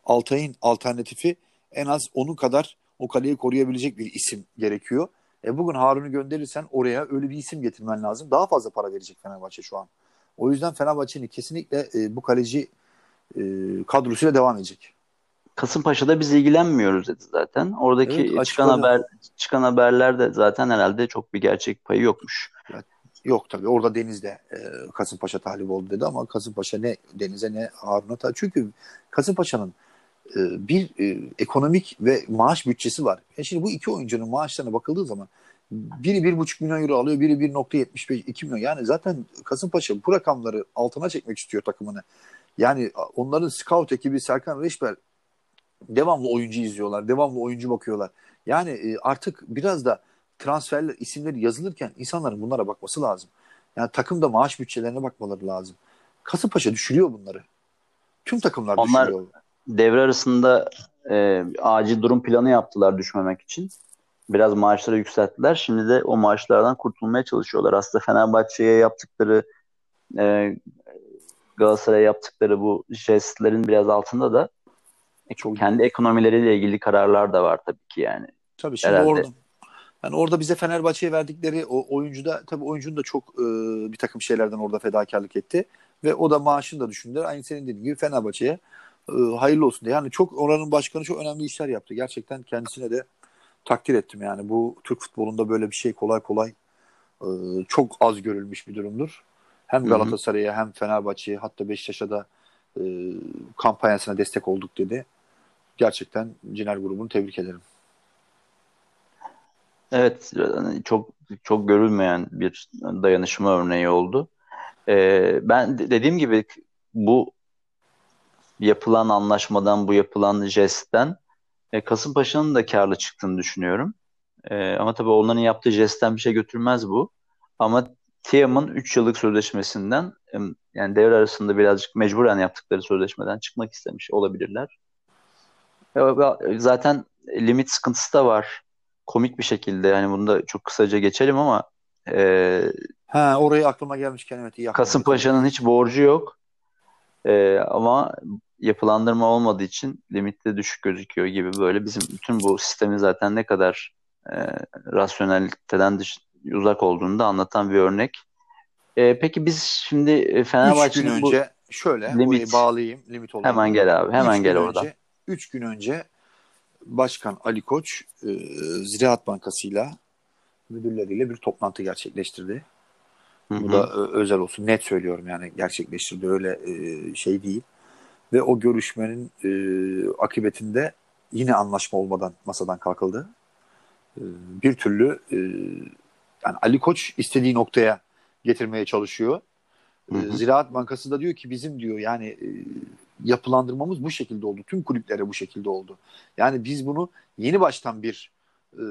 Altay'ın alternatifi en az onun kadar o kaleyi koruyabilecek bir isim gerekiyor. E bugün Harun'u gönderirsen oraya öyle bir isim getirmen lazım. Daha fazla para verecek Fenerbahçe şu an. O yüzden Fenerbahçe'nin kesinlikle e, bu kaleci e, kadrosuyla devam edecek. Kasımpaşa'da biz ilgilenmiyoruz dedi zaten. Oradaki evet, çıkan haber çıkan haberler de zaten herhalde çok bir gerçek payı yokmuş. Evet. Yok tabii orada Deniz'de e, Kasımpaşa talip oldu dedi ama Kasımpaşa ne Deniz'e ne Harun'a talip. Çünkü Kasımpaşa'nın e, bir e, ekonomik ve maaş bütçesi var. E şimdi bu iki oyuncunun maaşlarına bakıldığı zaman biri bir buçuk milyon euro alıyor, biri 1.75 2 milyon. Yani zaten Kasımpaşa bu rakamları altına çekmek istiyor takımını. Yani onların scout ekibi Serkan Reşber devamlı oyuncu izliyorlar, devamlı oyuncu bakıyorlar. Yani e, artık biraz da transferler isimleri yazılırken insanların bunlara bakması lazım. Yani takımda maaş bütçelerine bakmaları lazım. Kasımpaşa düşürüyor bunları. Tüm takımlar Onlar düşürüyor. devre arasında e, acil durum planı yaptılar düşmemek için. Biraz maaşları yükselttiler. Şimdi de o maaşlardan kurtulmaya çalışıyorlar. Aslında Fenerbahçe'ye yaptıkları e, Galatasaray'a yaptıkları bu jestlerin biraz altında da çok kendi ekonomileriyle ilgili kararlar da var tabii ki yani. Tabii şimdi Herhalde. orada yani orada bize Fenerbahçe'ye verdikleri o oyuncu da tabii oyuncunun da çok e, bir takım şeylerden orada fedakarlık etti. Ve o da maaşını da düşündüler. Aynı senin dediğin gibi Fenerbahçe'ye e, hayırlı olsun diye. Yani çok oranın başkanı çok önemli işler yaptı. Gerçekten kendisine de takdir ettim yani. Bu Türk futbolunda böyle bir şey kolay kolay e, çok az görülmüş bir durumdur. Hem Galatasaray'a hem Fenerbahçe'ye hatta Beşiktaş'a da e, kampanyasına destek olduk dedi. Gerçekten Ciner grubunu tebrik ederim. Evet, çok çok görülmeyen bir dayanışma örneği oldu. Ee, ben dediğim gibi bu yapılan anlaşmadan, bu yapılan jestten e, Kasımpaşa'nın da karlı çıktığını düşünüyorum. E, ama tabii onların yaptığı jestten bir şey götürmez bu. Ama Tiam'ın 3 yıllık sözleşmesinden yani devre arasında birazcık mecburen yaptıkları sözleşmeden çıkmak istemiş olabilirler. Zaten limit sıkıntısı da var. Komik bir şekilde yani bunu da çok kısaca geçelim ama e, ha orayı aklıma gelmişken evet iyi Kasımpaşa'nın hiç borcu yok. E, ama yapılandırma olmadığı için limitte düşük gözüküyor gibi böyle bizim bütün bu sistemi zaten ne kadar e, rasyoneliteden dış, uzak olduğunu da anlatan bir örnek. E, peki biz şimdi Fenerbahçe'nin Üç gün önce bu, şöyle limit, bağlayayım limit olarak. Hemen gel abi hemen gel orada. 3 gün önce Başkan Ali Koç e, Ziraat Bankası'yla müdürleriyle bir toplantı gerçekleştirdi. Hı-hı. Bu da e, özel olsun. Net söylüyorum yani gerçekleştirdi. Öyle e, şey değil. Ve o görüşmenin e, akıbetinde yine anlaşma olmadan masadan kalkıldı. E, bir türlü e, yani Ali Koç istediği noktaya getirmeye çalışıyor. Hı hı. Ziraat Bankası da diyor ki bizim diyor yani e, yapılandırmamız bu şekilde oldu. Tüm kulüplere bu şekilde oldu. Yani biz bunu yeni baştan bir e,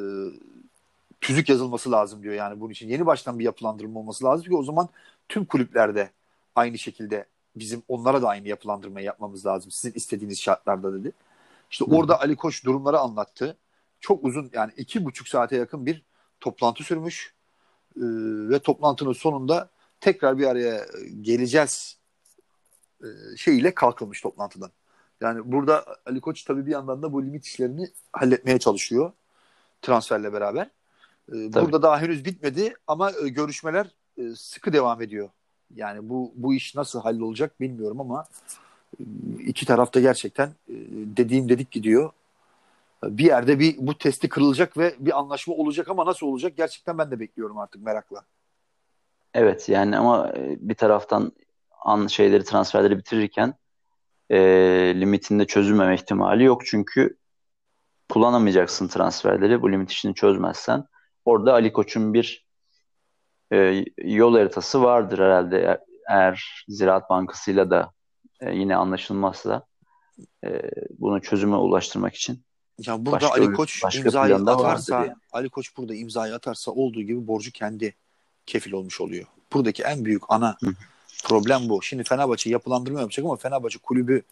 tüzük yazılması lazım diyor yani bunun için. Yeni baştan bir yapılandırma olması lazım ki o zaman tüm kulüplerde aynı şekilde bizim onlara da aynı yapılandırmayı yapmamız lazım. Sizin istediğiniz şartlarda dedi. İşte Hı. orada Ali Koç durumları anlattı. Çok uzun yani iki buçuk saate yakın bir toplantı sürmüş. Ee, ve toplantının sonunda tekrar bir araya geleceğiz e, şeyiyle kalkılmış toplantıdan. Yani burada Ali Koç tabii bir yandan da bu limit işlerini halletmeye çalışıyor transferle beraber. Ee, burada daha henüz bitmedi ama e, görüşmeler e, sıkı devam ediyor. Yani bu bu iş nasıl hallolacak bilmiyorum ama e, iki tarafta gerçekten e, dediğim dedik gidiyor. Bir yerde bir bu testi kırılacak ve bir anlaşma olacak ama nasıl olacak gerçekten ben de bekliyorum artık merakla. Evet yani ama e, bir taraftan an şeyleri transferleri bitirirken e, limitinde çözülmeme ihtimali yok çünkü kullanamayacaksın transferleri bu limit işini çözmezsen. Orada Ali Koç'un bir e, yol haritası vardır herhalde eğer Ziraat Bankası'yla da e, yine anlaşılmazsa e, bunu çözüme ulaştırmak için. Ya burada başka, Ali Koç imzayı atarsa Ali Koç burada imzayı atarsa olduğu gibi borcu kendi kefil olmuş oluyor. Buradaki en büyük ana Hı. Problem bu. Şimdi Fenerbahçe yapılandırma yapacak ama Fenerbahçe kulübü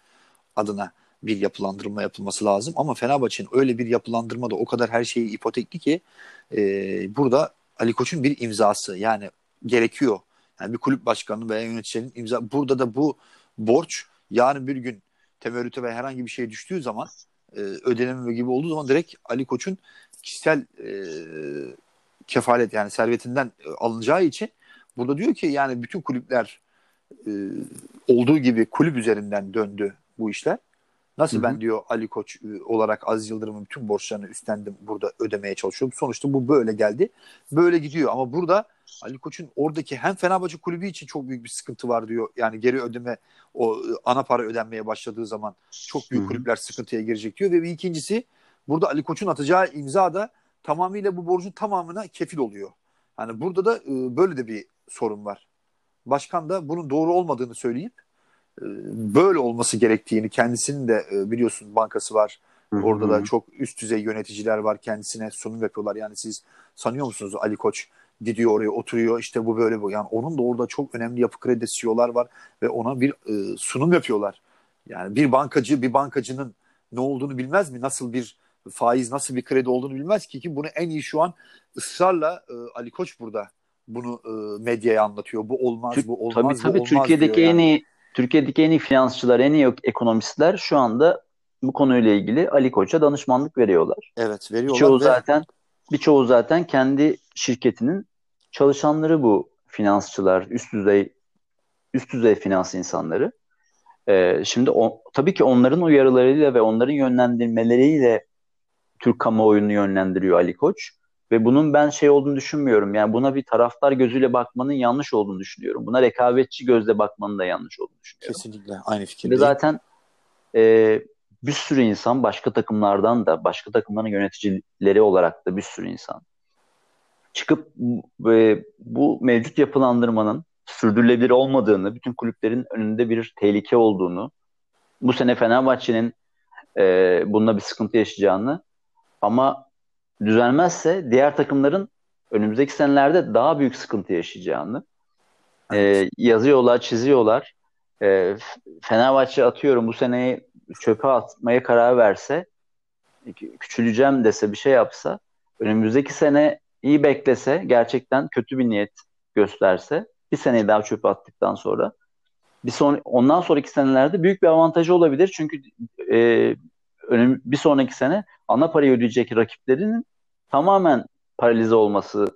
adına bir yapılandırma yapılması lazım. Ama Fenerbahçe'nin öyle bir yapılandırma da o kadar her şeyi ipotekli ki e, burada Ali Koç'un bir imzası yani gerekiyor. Yani bir kulüp başkanı veya yöneticilerin imza. Burada da bu borç yarın bir gün temerrüte veya herhangi bir şey düştüğü zaman e, ödeneme gibi olduğu zaman direkt Ali Koç'un kişisel e, kefalet yani servetinden e, alınacağı için burada diyor ki yani bütün kulüpler e, olduğu gibi kulüp üzerinden döndü bu işler. Nasıl Hı-hı. ben diyor Ali Koç e, olarak Aziz Yıldırım'ın bütün borçlarını üstlendim burada ödemeye çalışıyorum. Sonuçta bu böyle geldi. Böyle gidiyor ama burada Ali Koç'un oradaki hem Fenerbahçe kulübü için çok büyük bir sıkıntı var diyor. Yani geri ödeme o e, ana para ödenmeye başladığı zaman çok büyük Hı-hı. kulüpler sıkıntıya girecek diyor ve bir ikincisi burada Ali Koç'un atacağı imza da tamamıyla bu borcun tamamına kefil oluyor. Yani burada da böyle de bir sorun var. Başkan da bunun doğru olmadığını söyleyip e, böyle olması gerektiğini kendisinin de e, biliyorsun bankası var. Hı-hı. Orada da çok üst düzey yöneticiler var kendisine sunum yapıyorlar. Yani siz sanıyor musunuz Ali Koç gidiyor oraya oturuyor işte bu böyle bu. Yani onun da orada çok önemli yapı kredi CEO'lar var ve ona bir e, sunum yapıyorlar. Yani bir bankacı bir bankacının ne olduğunu bilmez mi? Nasıl bir faiz nasıl bir kredi olduğunu bilmez ki ki bunu en iyi şu an ısrarla e, Ali Koç burada bunu e, medyaya anlatıyor. Bu olmaz, bu olmaz, tabii, tabii, olmaz Türkiye'deki diyor en iyi Türkiye'deki en iyi finansçılar, en iyi ekonomistler şu anda bu konuyla ilgili Ali Koç'a danışmanlık veriyorlar. Evet, veriyorlar. Birçoğu ve... zaten birçoğu zaten kendi şirketinin çalışanları bu finansçılar, üst düzey üst düzey finans insanları. Ee, şimdi o, tabii ki onların uyarılarıyla ve onların yönlendirmeleriyle Türk kamuoyunu yönlendiriyor Ali Koç. Ve bunun ben şey olduğunu düşünmüyorum. Yani buna bir taraftar gözüyle bakmanın yanlış olduğunu düşünüyorum. Buna rekabetçi gözle bakmanın da yanlış olduğunu düşünüyorum. Kesinlikle aynı fikirdeyim. Ve zaten e, bir sürü insan başka takımlardan da başka takımların yöneticileri olarak da bir sürü insan çıkıp e, bu mevcut yapılandırmanın sürdürülebilir olmadığını, bütün kulüplerin önünde bir tehlike olduğunu, bu sene Fenerbahçe'nin e, bununla bir sıkıntı yaşayacağını ama düzelmezse diğer takımların önümüzdeki senelerde daha büyük sıkıntı yaşayacağını e, yazıyorlar, çiziyorlar. E, Fenerbahçe atıyorum bu seneyi çöpe atmaya karar verse, küçüleceğim dese bir şey yapsa, önümüzdeki sene iyi beklese, gerçekten kötü bir niyet gösterse, bir seneyi daha çöpe attıktan sonra bir son ondan sonraki senelerde büyük bir avantajı olabilir. Çünkü e, önüm, bir sonraki sene ana parayı ödeyecek rakiplerinin tamamen paralize olması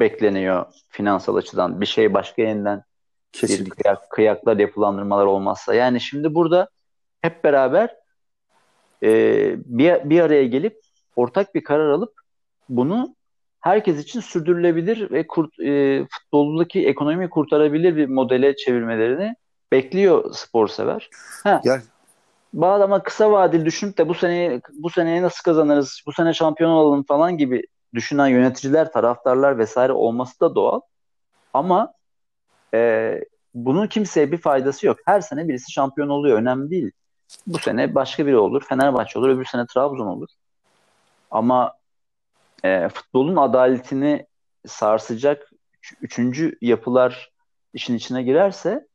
bekleniyor finansal açıdan. Bir şey başka yeniden Kesinlikle. bir kıyak, kıyaklar yapılandırmalar olmazsa. Yani şimdi burada hep beraber e, bir, bir araya gelip ortak bir karar alıp bunu herkes için sürdürülebilir ve kurt, e, futboldaki ekonomiyi kurtarabilir bir modele çevirmelerini bekliyor spor sever. Ha. Gel. Bazı ama kısa vadeli düşünüp de bu sene bu seneye nasıl kazanırız, bu sene şampiyon olalım falan gibi düşünen yöneticiler, taraftarlar vesaire olması da doğal. Ama e, bunun kimseye bir faydası yok. Her sene birisi şampiyon oluyor. Önemli değil. Bu sene başka biri olur. Fenerbahçe olur. Öbür sene Trabzon olur. Ama e, futbolun adaletini sarsacak üçüncü yapılar işin içine girerse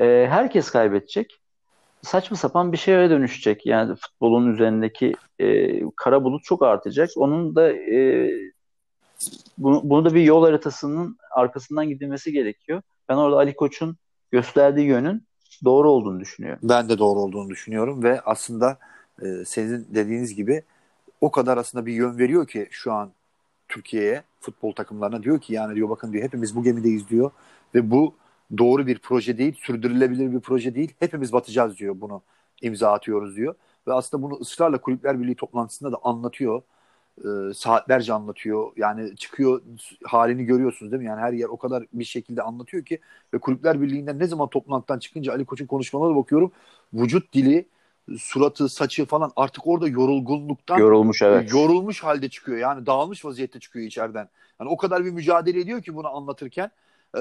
e, herkes kaybedecek. Saçma sapan bir şeye dönüşecek. Yani futbolun üzerindeki e, kara bulut çok artacak. Onun da e, bunu, bunu da bir yol haritasının arkasından gidilmesi gerekiyor. Ben orada Ali Koç'un gösterdiği yönün doğru olduğunu düşünüyorum. Ben de doğru olduğunu düşünüyorum ve aslında e, sizin dediğiniz gibi o kadar aslında bir yön veriyor ki şu an Türkiye'ye futbol takımlarına diyor ki yani diyor bakın diyor hepimiz bu gemideyiz diyor ve bu doğru bir proje değil, sürdürülebilir bir proje değil. Hepimiz batacağız diyor bunu imza atıyoruz diyor. Ve aslında bunu ısrarla Kulüpler Birliği toplantısında da anlatıyor. E, saatlerce anlatıyor. Yani çıkıyor halini görüyorsunuz değil mi? Yani her yer o kadar bir şekilde anlatıyor ki ve Kulüpler Birliği'nden ne zaman toplantıdan çıkınca Ali Koç'un konuşmalarına bakıyorum. Vücut dili, suratı, saçı falan artık orada yorulgunluktan yorulmuş evet. Yorulmuş halde çıkıyor. Yani dağılmış vaziyette çıkıyor içeriden. Yani o kadar bir mücadele ediyor ki bunu anlatırken. Ee,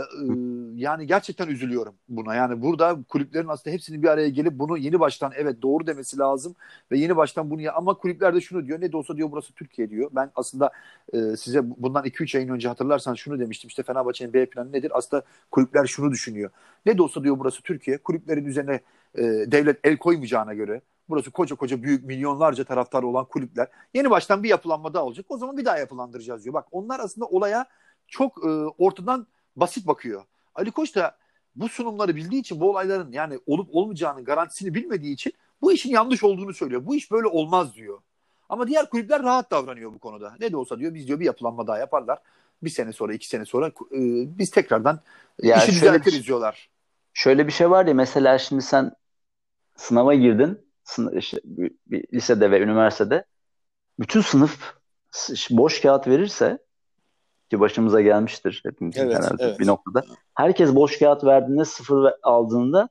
yani gerçekten üzülüyorum buna. Yani burada kulüplerin aslında hepsinin bir araya gelip bunu yeni baştan evet doğru demesi lazım ve yeni baştan bunu ya ama kulüpler de şunu diyor ne de olsa diyor burası Türkiye diyor. Ben aslında e, size bundan 2-3 ayın önce hatırlarsan şunu demiştim işte Fenerbahçe'nin B planı nedir? Aslında kulüpler şunu düşünüyor. Ne de olsa diyor burası Türkiye. Kulüplerin üzerine e, devlet el koymayacağına göre burası koca koca büyük milyonlarca taraftarı olan kulüpler. Yeni baştan bir yapılanma daha olacak. O zaman bir daha yapılandıracağız diyor. Bak onlar aslında olaya çok e, ortadan basit bakıyor. Ali Koç da bu sunumları bildiği için bu olayların yani olup olmayacağının garantisini bilmediği için bu işin yanlış olduğunu söylüyor. Bu iş böyle olmaz diyor. Ama diğer kulüpler rahat davranıyor bu konuda. Ne de olsa diyor biz diyor bir yapılanma daha yaparlar. Bir sene sonra iki sene sonra e, biz tekrardan ya işi düzeltiriz diyorlar. Şöyle bir şey var ya mesela şimdi sen sınava girdin. Sın işte, bir, bir lisede ve üniversitede bütün sınıf boş kağıt verirse ki başımıza gelmiştir hepimizin evet, herhalde evet. bir noktada. Herkes boş kağıt verdiğinde sıfır aldığında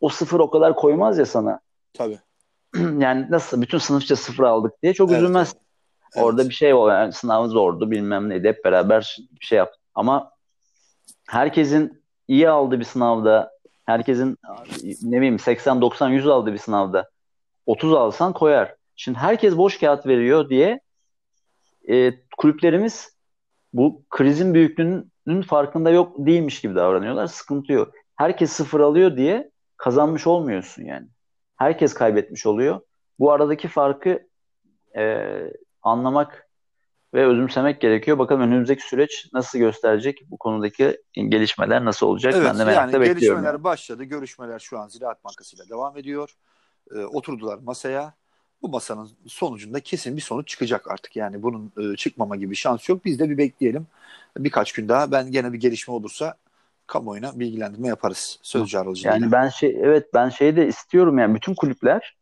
o sıfır o kadar koymaz ya sana. Tabii. yani nasıl bütün sınıfça sıfır aldık diye çok evet, üzülmez. Evet. Orada bir şey o yani sınav zordu bilmem neydi hep beraber bir şey yaptık. Ama herkesin iyi aldığı bir sınavda herkesin ne bileyim 80 90 100 aldığı bir sınavda 30 alsan koyar. Şimdi herkes boş kağıt veriyor diye e, kulüplerimiz bu krizin büyüklüğünün farkında yok değilmiş gibi davranıyorlar. Sıkıntı yok. Herkes sıfır alıyor diye kazanmış olmuyorsun yani. Herkes kaybetmiş oluyor. Bu aradaki farkı e, anlamak ve özümsemek gerekiyor. Bakalım önümüzdeki süreç nasıl gösterecek? Bu konudaki gelişmeler nasıl olacak? Evet, ben de merakla yani bekliyorum. Gelişmeler başladı. Görüşmeler şu an Ziraat Bankası ile devam ediyor. E, oturdular masaya bu masanın sonucunda kesin bir sonuç çıkacak artık. Yani bunun e, çıkmama gibi şans yok. Biz de bir bekleyelim. Birkaç gün daha ben gene bir gelişme olursa kamuoyuna bilgilendirme yaparız sözcü aracılığıyla. Yani ben şey evet ben şey de istiyorum yani bütün kulüpler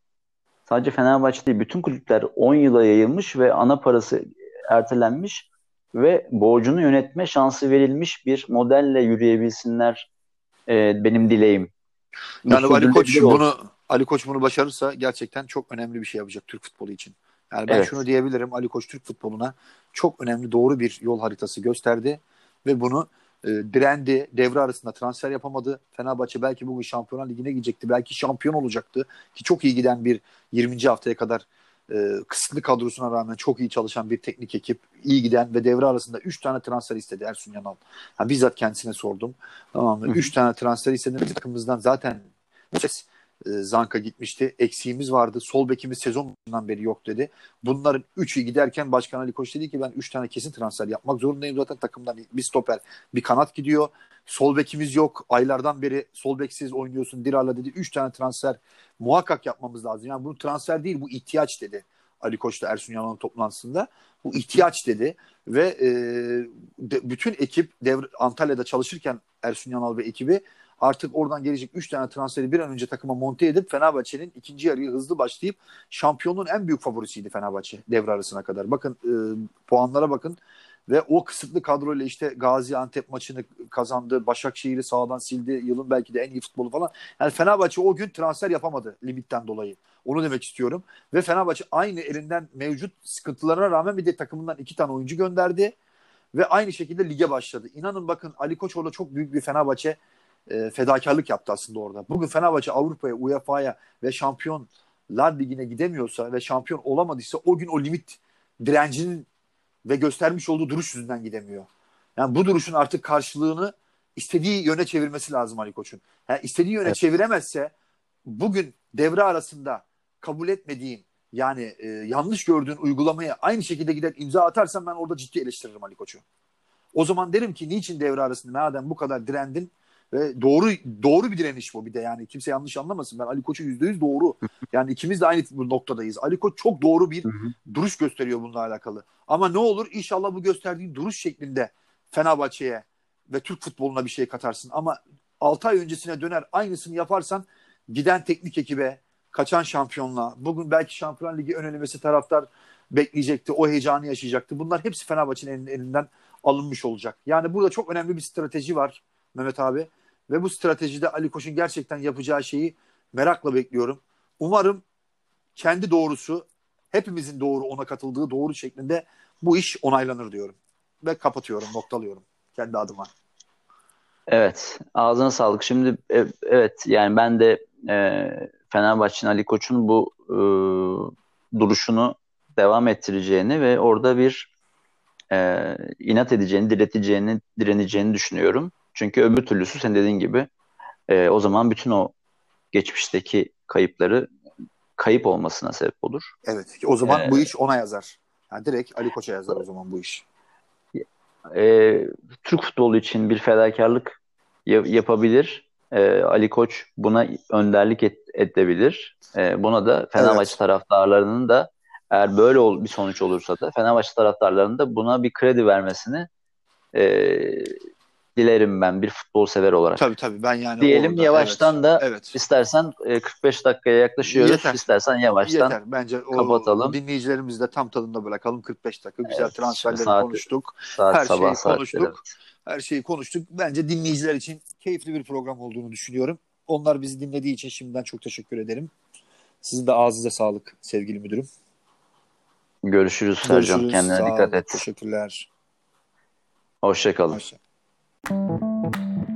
sadece Fenerbahçe değil bütün kulüpler 10 yıla yayılmış ve ana parası ertelenmiş ve borcunu yönetme şansı verilmiş bir modelle yürüyebilsinler e, benim dileğim. Yani Ali Koç bunu Ali Koç bunu başarırsa gerçekten çok önemli bir şey yapacak Türk futbolu için. Yani ben evet. şunu diyebilirim Ali Koç Türk futboluna çok önemli doğru bir yol haritası gösterdi ve bunu e, direndi. Devre arasında transfer yapamadı. Fenerbahçe belki bugün Şampiyonlar Ligi'ne gidecekti. Belki şampiyon olacaktı. Ki çok iyi giden bir 20. haftaya kadar e, kısıtlı kadrosuna rağmen çok iyi çalışan bir teknik ekip. iyi giden ve devre arasında 3 tane transfer istedi Ersun Yanal. Yani bizzat kendisine sordum. Tamam mı? 3 tane transfer istedi. Takımımızdan zaten e, Zanka gitmişti. Eksiğimiz vardı. Sol bekimiz sezondan beri yok dedi. Bunların üçü giderken Başkan Ali Koç dedi ki ben üç tane kesin transfer yapmak zorundayım zaten takımdan bir stoper bir kanat gidiyor. Sol bekimiz yok. Aylardan beri sol beksiz oynuyorsun Dirar'la dedi. Üç tane transfer muhakkak yapmamız lazım. Yani bu transfer değil bu ihtiyaç dedi. Ali Koç da Ersun Yanal'ın toplantısında. Bu ihtiyaç dedi ve e, de, bütün ekip devre, Antalya'da çalışırken Ersun Yanal ve ekibi artık oradan gelecek 3 tane transferi bir an önce takıma monte edip Fenerbahçe'nin ikinci yarıyı hızlı başlayıp şampiyonluğun en büyük favorisiydi Fenerbahçe devre arasına kadar. Bakın e, puanlara bakın ve o kısıtlı kadroyla işte Gaziantep maçını kazandı. Başakşehir'i sağdan sildi. Yılın belki de en iyi futbolu falan. Yani Fenerbahçe o gün transfer yapamadı limitten dolayı. Onu demek istiyorum. Ve Fenerbahçe aynı elinden mevcut sıkıntılarına rağmen bir de takımından iki tane oyuncu gönderdi. Ve aynı şekilde lige başladı. İnanın bakın Ali Koç orada çok büyük bir Fenerbahçe e, fedakarlık yaptı aslında orada. Bugün Fenerbahçe Avrupa'ya, UEFA'ya ve Şampiyonlar Ligi'ne gidemiyorsa ve şampiyon olamadıysa o gün o limit direncinin ve göstermiş olduğu duruş yüzünden gidemiyor. Yani bu duruşun artık karşılığını istediği yöne çevirmesi lazım Ali Koç'un. Yani istediği yöne evet. çeviremezse bugün devre arasında kabul etmediğin yani e, yanlış gördüğün uygulamaya aynı şekilde gider imza atarsan ben orada ciddi eleştiririm Ali Koç'u. O zaman derim ki niçin devre arasında madem bu kadar direndin ve doğru doğru bir direniş bu bir de yani kimse yanlış anlamasın. Ben Ali Koç'u yüzde yüz doğru. Yani ikimiz de aynı noktadayız. Ali Koç çok doğru bir duruş gösteriyor bununla alakalı. Ama ne olur inşallah bu gösterdiğin duruş şeklinde Fenerbahçe'ye ve Türk futboluna bir şey katarsın. Ama 6 ay öncesine döner aynısını yaparsan giden teknik ekibe, kaçan şampiyonla, bugün belki Şampiyonlar Ligi ön taraftar bekleyecekti, o heyecanı yaşayacaktı. Bunlar hepsi Fenerbahçe'nin elinden alınmış olacak. Yani burada çok önemli bir strateji var Mehmet abi. Ve bu stratejide Ali Koç'un gerçekten yapacağı şeyi merakla bekliyorum. Umarım kendi doğrusu, hepimizin doğru ona katıldığı doğru şeklinde bu iş onaylanır diyorum. Ve kapatıyorum, noktalıyorum kendi adıma. Evet, ağzına sağlık. Şimdi e, evet yani ben de e, Fenerbahçe'nin Ali Koç'un bu e, duruşunu devam ettireceğini ve orada bir e, inat edeceğini, direteceğini, direneceğini düşünüyorum. Çünkü öbür türlüsü sen dediğin gibi e, o zaman bütün o geçmişteki kayıpları kayıp olmasına sebep olur. Evet. O zaman ee, bu iş ona yazar. Yani direkt Ali Koç'a yazar o zaman bu iş. E, Türk futbolu için bir fedakarlık yapabilir. E, Ali Koç buna önderlik et, edebilir. E, buna da Fenerbahçe evet. taraftarlarının da eğer böyle ol, bir sonuç olursa da Fenerbahçe taraftarlarının da buna bir kredi vermesini e, dilerim ben bir futbol sever olarak. Tabii tabii ben yani Diyelim orada, yavaştan evet, da evet. istersen 45 e, dakikaya yaklaşıyoruz. Yeter. İstersen yavaştan Yeter. Bence o kapatalım. Dinleyicilerimizi de tam tadında bırakalım 45 dakika. Güzel evet, transferleri saat, konuştuk. Saat, Her sabah şeyi konuştuk. Evet. Her şeyi konuştuk. Bence dinleyiciler için keyifli bir program olduğunu düşünüyorum. Onlar bizi dinlediği için şimdiden çok teşekkür ederim. Sizin de ağzınıza sağlık sevgili müdürüm. Görüşürüz Sercan. Kendine dikkat et. Teşekkürler. Hoşçakalın. Hoşça. Thank you.